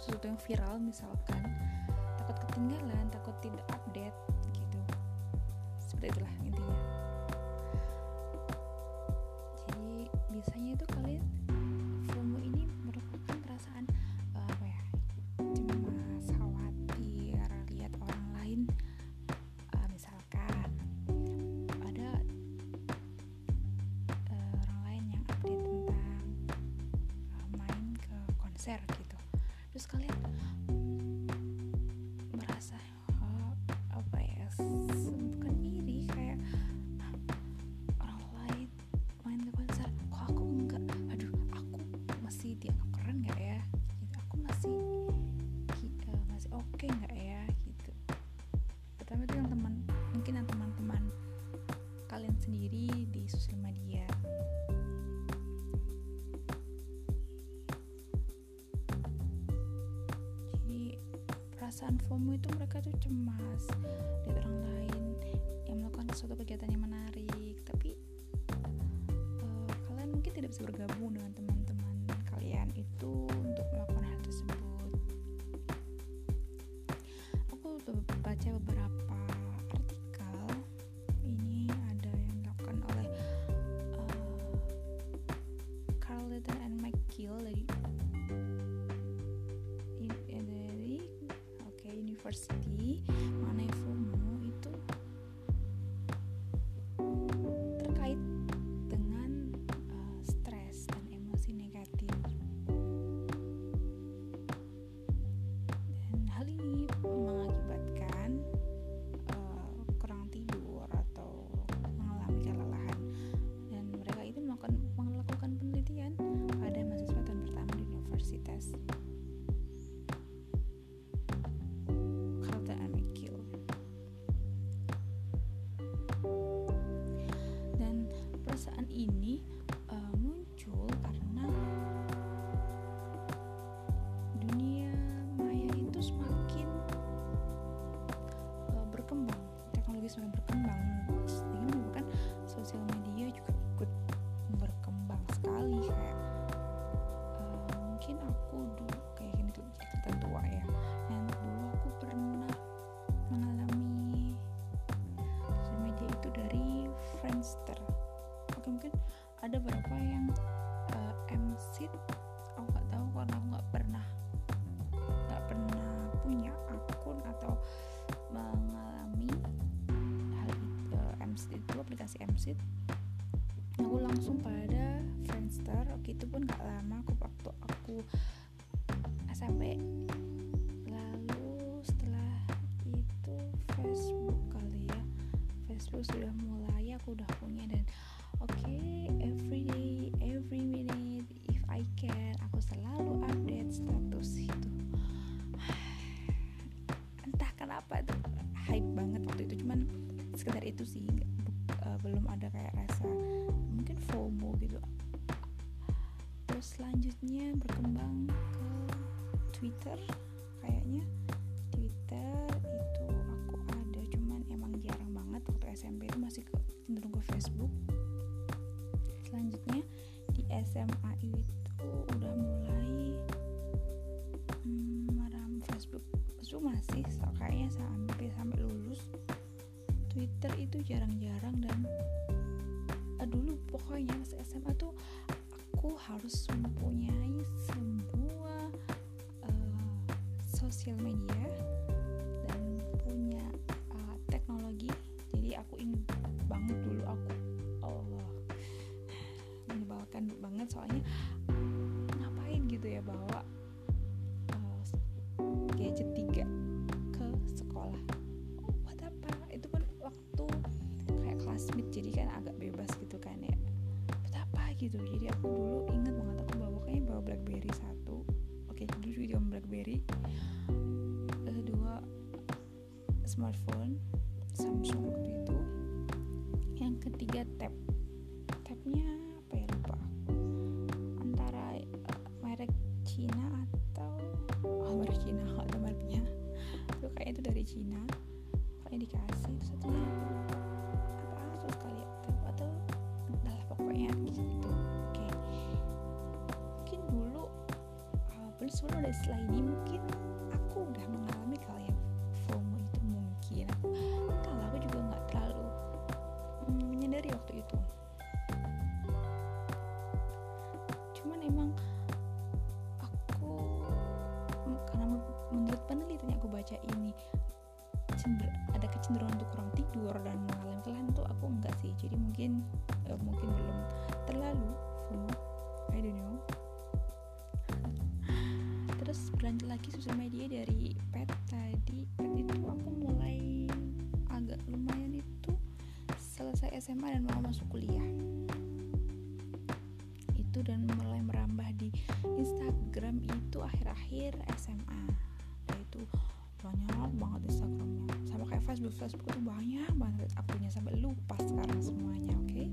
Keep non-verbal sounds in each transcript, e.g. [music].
sesuatu yang viral misalkan takut ketinggalan takut tidak update gitu. Seperti itulah intinya. Jadi biasanya itu kalian sendiri di sosial media. Jadi perasaan FOMO itu mereka tuh cemas lihat orang lain yang melakukan sesuatu kegiatan yang menarik. Tapi eh, kalian mungkin tidak bisa bergabung dengan teman-teman kalian itu untuk melakukan hal tersebut. Aku baca beberapa ada beberapa yang uh, MC aku nggak tahu karena aku nggak pernah nggak pernah punya akun atau mengalami hal itu uh, MC itu aplikasi MC aku langsung pada Friendster oke itu pun gak lama aku waktu aku SMP lalu setelah itu Facebook kali ya. Facebook sudah mulai aku udah sekedar itu sih eh, belum ada kayak rasa mungkin FOMO gitu. Terus selanjutnya berkembang ke Twitter kayaknya Twitter itu aku ada cuman emang jarang banget waktu SMP itu masih ke, cenderung ke Facebook. Selanjutnya di SMA itu udah mulai hmm, Facebook. Facebook masih so- kayaknya sampai sampai lulus Twitter itu jarang-jarang dan eh, dulu pokoknya pas SMA tuh aku harus mempunyai sebuah eh, sosial media dan punya eh, teknologi. Jadi aku inget banget dulu aku Allah [sighs] menyebalkan banget soalnya ngapain gitu ya bawa tempo. selesai SMA dan mau masuk kuliah. Itu dan mulai merambah di Instagram itu akhir-akhir SMA yaitu nah, itu banyak banget Instagramnya. Sama kayak Facebook Facebook itu banyak banget akunnya sampai lupa sekarang semuanya oke? okay?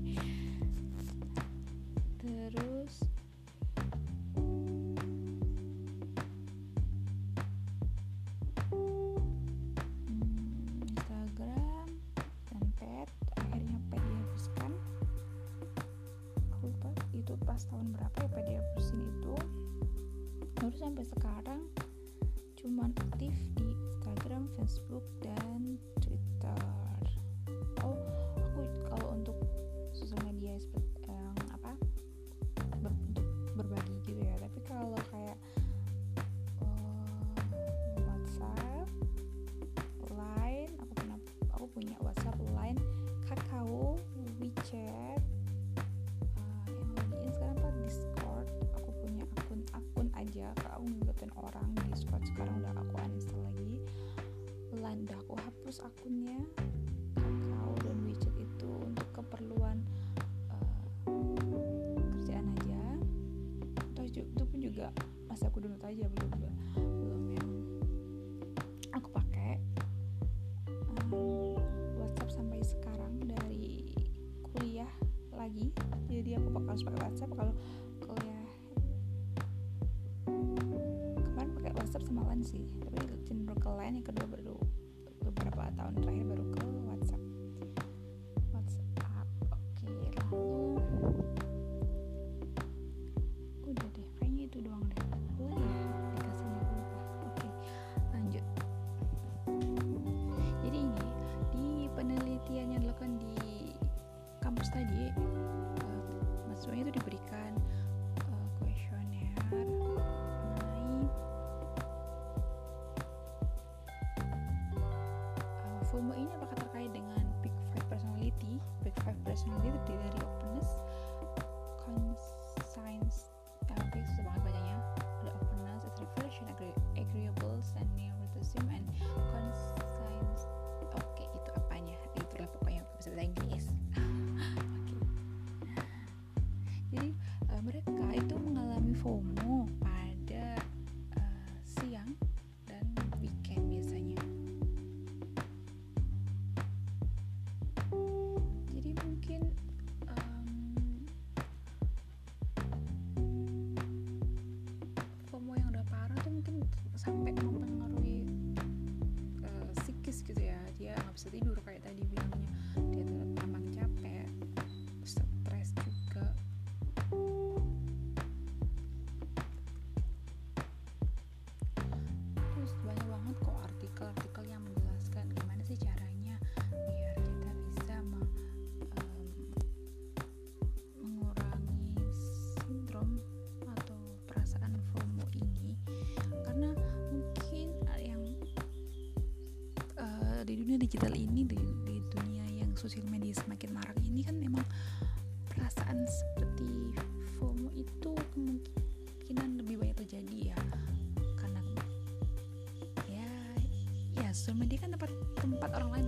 digital ini di, di dunia yang sosial media semakin marak ini kan memang perasaan seperti FOMO itu kemungkinan lebih banyak terjadi ya. Karena ya ya sosial media kan tempat tempat orang lain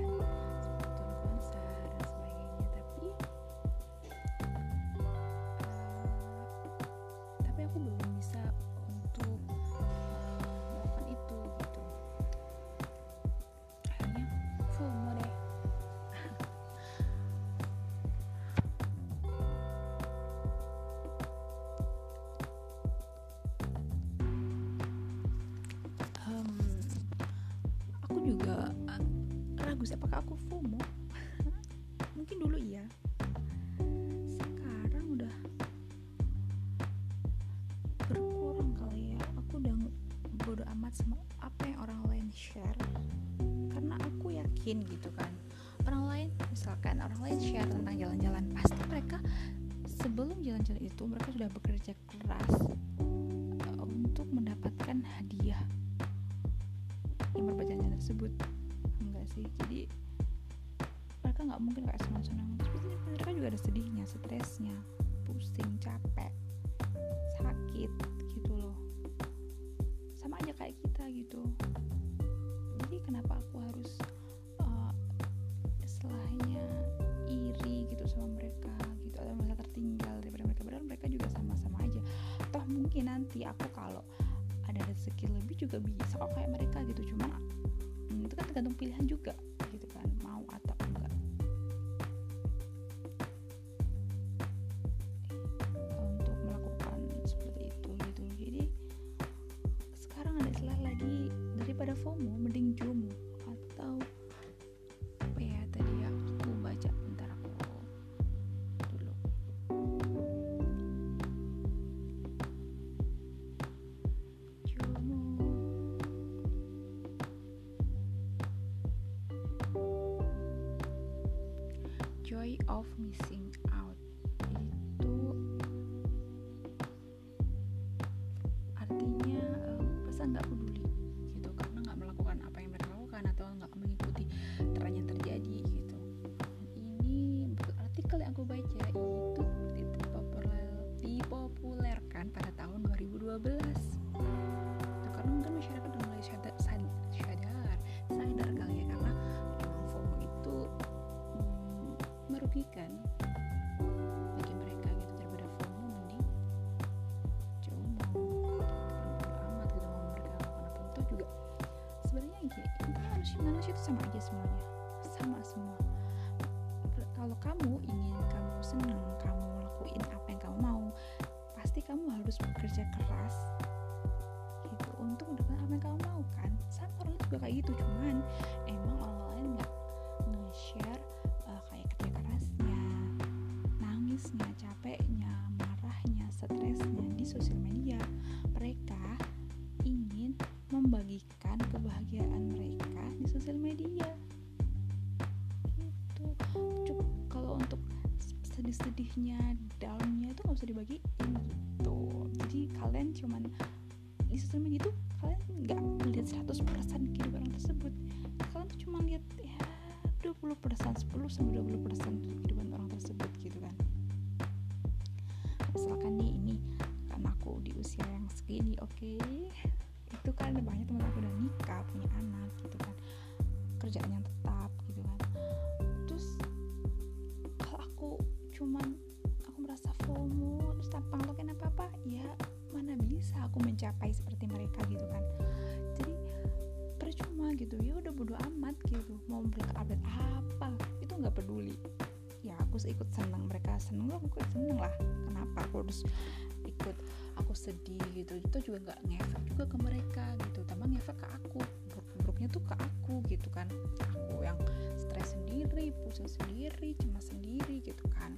[laughs] Mungkin dulu iya. Sekarang udah berkurang kali ya. Aku udah bodo amat sama apa yang orang lain share. Karena aku yakin gitu kan. Orang lain misalkan orang lain share tentang jalan-jalan pasti mereka sebelum jalan-jalan itu mereka sudah bekerja keras uh, untuk mendapatkan hadiah yang berjalan tersebut. Enggak sih? Jadi mereka nggak mungkin kayak senang-senang. Mereka juga ada sedihnya stresnya pusing capek sakit gitu loh. Sama aja kayak kita gitu. Jadi kenapa aku harus uh, iri gitu sama mereka gitu atau mereka tertinggal daripada mereka? Padahal mereka juga sama-sama aja. Toh mungkin nanti aku kalau ada rezeki lebih juga bisa kok kayak mereka gitu. Cuma hmm, itu kan tergantung pilihan juga Joy of Missing harus bekerja keras. Gitu. Untuk mendapatkan apa yang kamu mau kan? Sama orang juga kayak gitu cuman emang orang lain nggak nge-share uh, kayak kerja kerasnya. Nangisnya capeknya marahnya stresnya di sosial media. Mereka ingin membagikan kebahagiaan mereka di sosial media. Gitu. Cuk, kalau untuk sedih-sedihnya downnya itu nggak usah jadi kalian cuman di sosial media itu kalian nggak melihat 100% kehidupan orang tersebut. Kalian tuh cuma lihat ya 20% 10 sampai 20% kehidupan orang tersebut gitu kan. Misalkan nih ini karena aku di usia yang segini oke? Itu kan banyak teman aku udah nikah punya anak gitu kan. Kerjaan yang tetap gitu kan. Terus kalau aku cuman aku mencapai seperti mereka gitu kan. Jadi percuma gitu ya udah bodo amat gitu. Mau mereka update apa? Itu nggak peduli. Ya aku ikut seneng mereka seneng aku ikut seneng lah. Kenapa aku harus ikut? Aku sedih gitu. Itu juga nggak ngefek juga ke mereka gitu. Tambah ngefek ke aku. Buruk-buruknya tuh ke aku gitu kan. Aku yang stres sendiri pusing sendiri cemas sendiri gitu kan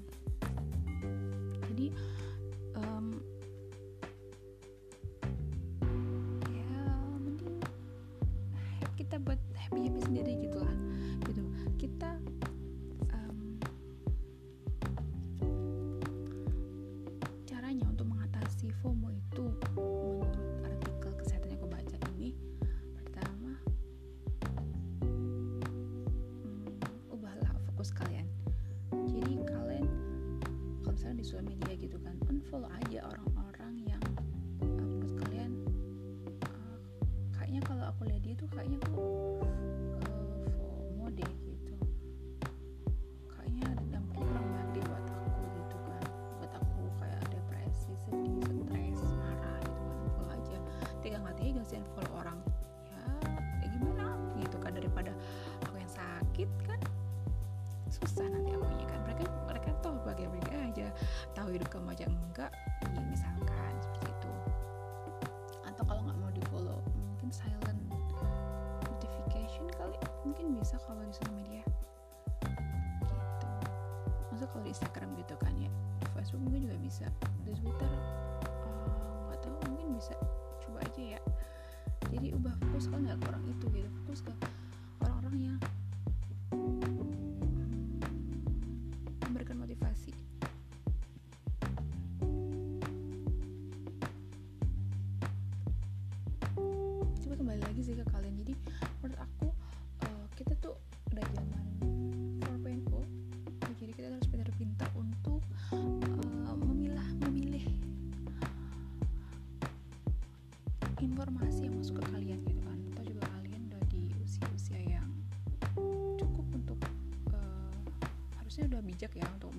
unfollow aja orang-orang bisa kalau di sosial media. Gitu. Masa kalau di Instagram gitu kan ya di Facebook mungkin juga bisa di Twitter eh, nggak uh, tahu mungkin bisa coba aja ya. Jadi ubah fokus kalau nggak Saya udah bijak ya untuk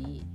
に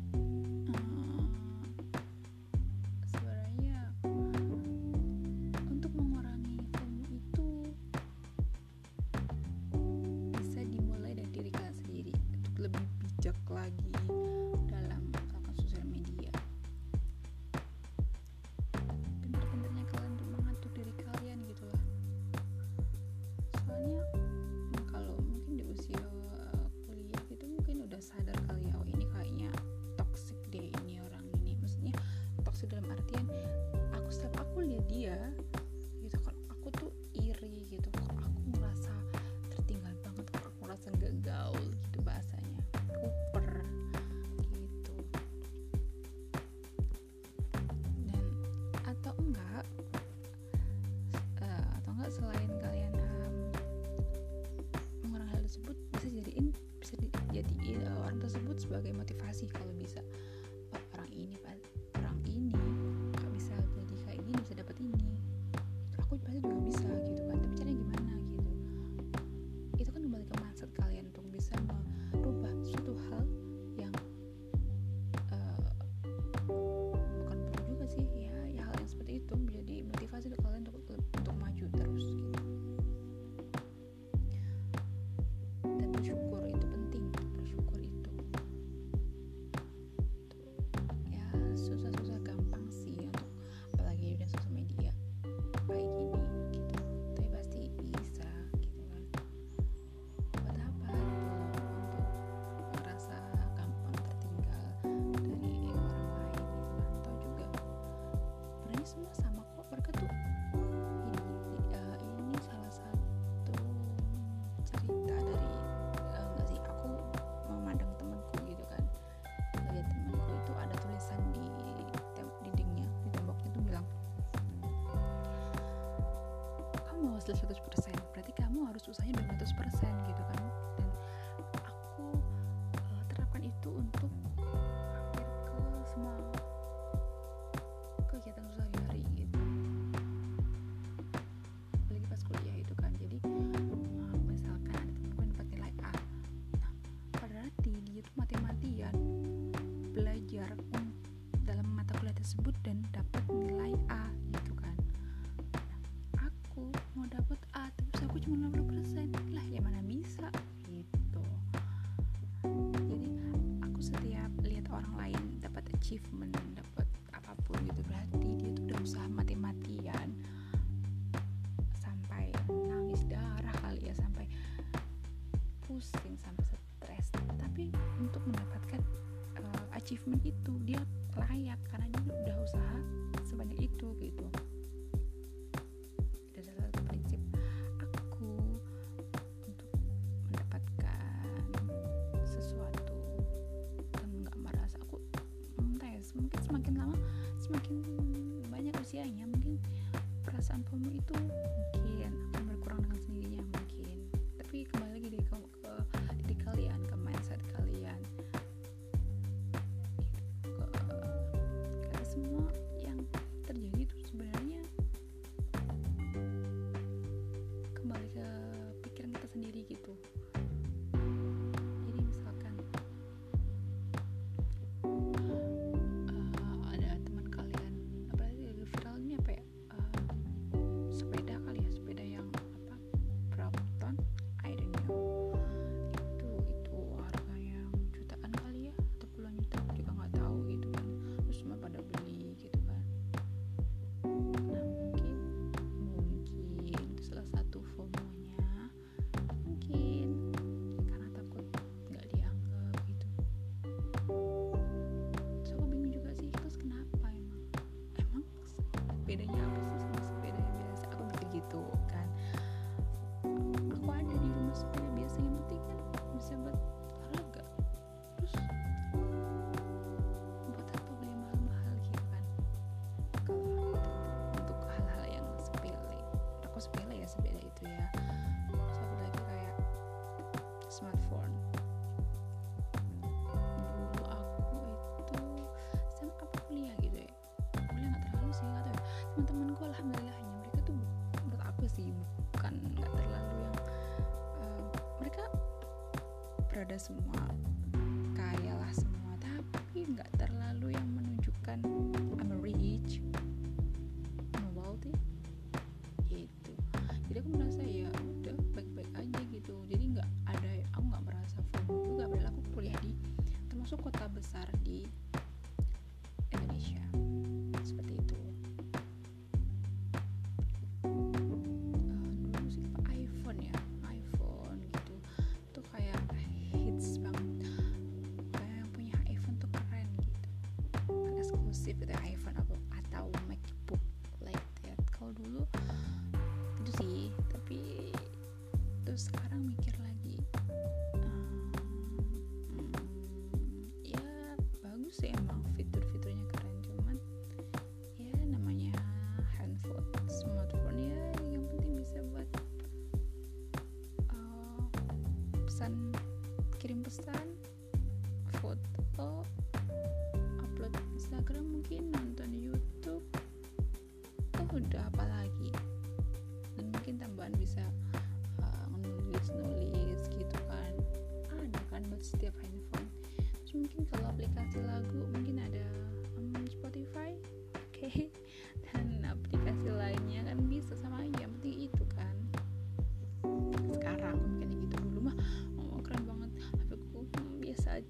sebagai motivasi kalau dapat nilai A gitu kan. Nah, aku mau dapat A terus aku cuma 60% lah ya mana bisa gitu. Jadi aku setiap lihat orang lain dapat achievement dapat apa pun gitu berarti dia tuh udah usaha mati-matian. Sampai nangis darah kali ya sampai pusing sampai stres. Tapi untuk mendapatkan uh, achievement itu dia layak karena dia udah usaha sebanyak itu gitu. Itu salah satu prinsip aku untuk mendapatkan sesuatu dan nggak merasa aku tes mungkin semakin lama semakin banyak usianya mungkin perasaan kamu itu mungkin ada semua. videos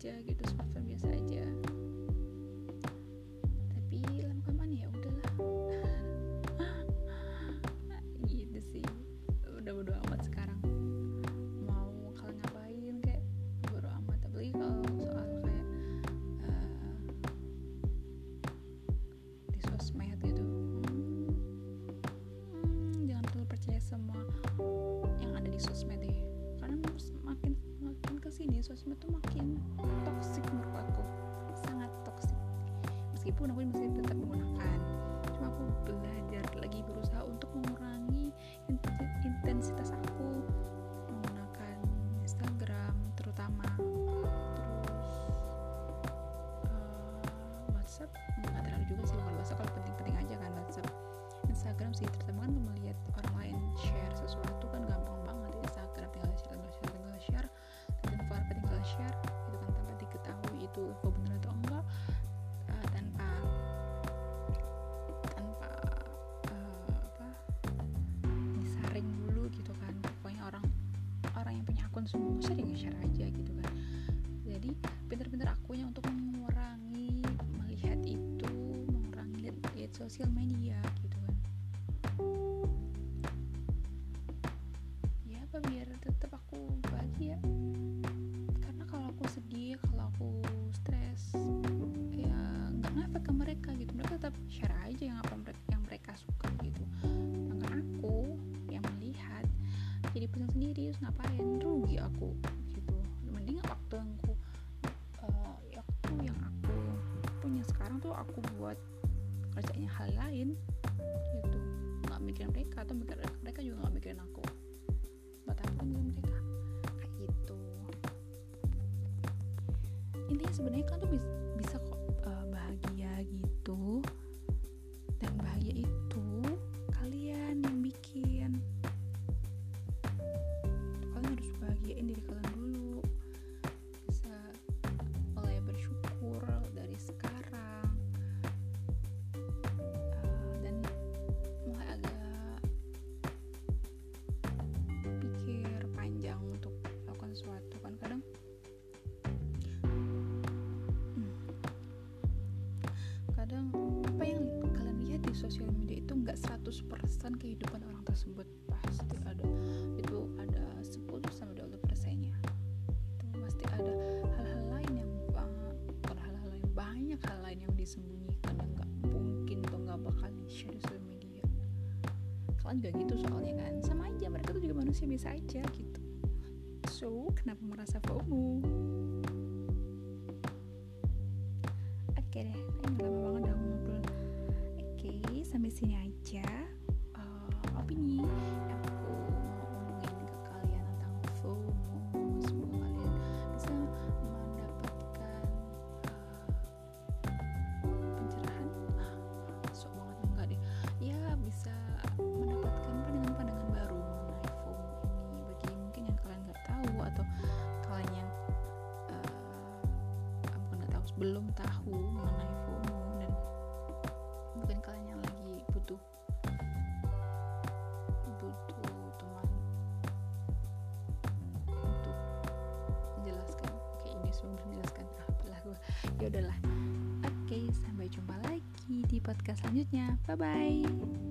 aja gitu smartphone biasa aja. Tapi lama-lama ya udahlah. [laughs] Gitu sih udah bodo amat sekarang. Mau kalau ngapain kayak bodo amat. Tapi kalau soal kayak uh, di sosmed gitu. Hmm, jangan terlalu percaya semua yang ada di sosmed deh. Karena makin makin ke sini sosmed tuh makin pun aku masih tetap menggunakan. Cuma aku belajar semua aku sering share aja gitu kan. Jadi pinter-pinter akunya untuk mengurangi melihat itu mengurangi lihat sosial media. sebenarnya kan 100% kehidupan orang tersebut. Pasti ada. Itu ada 10 sampai 20 persennya. Itu pasti ada hal-hal lain yang bukan hal-hal lain banyak hal lain yang disembunyikan yang nggak mungkin atau nggak bakal di share social media. Kalian juga gitu soalnya kan. Sama aja mereka tuh juga manusia biasa aja gitu. So kenapa merasa FOMO? Oke deh ini lama banget udah ngobrol. Oke sampai sini aja. podcast selanjutnya. Bye bye.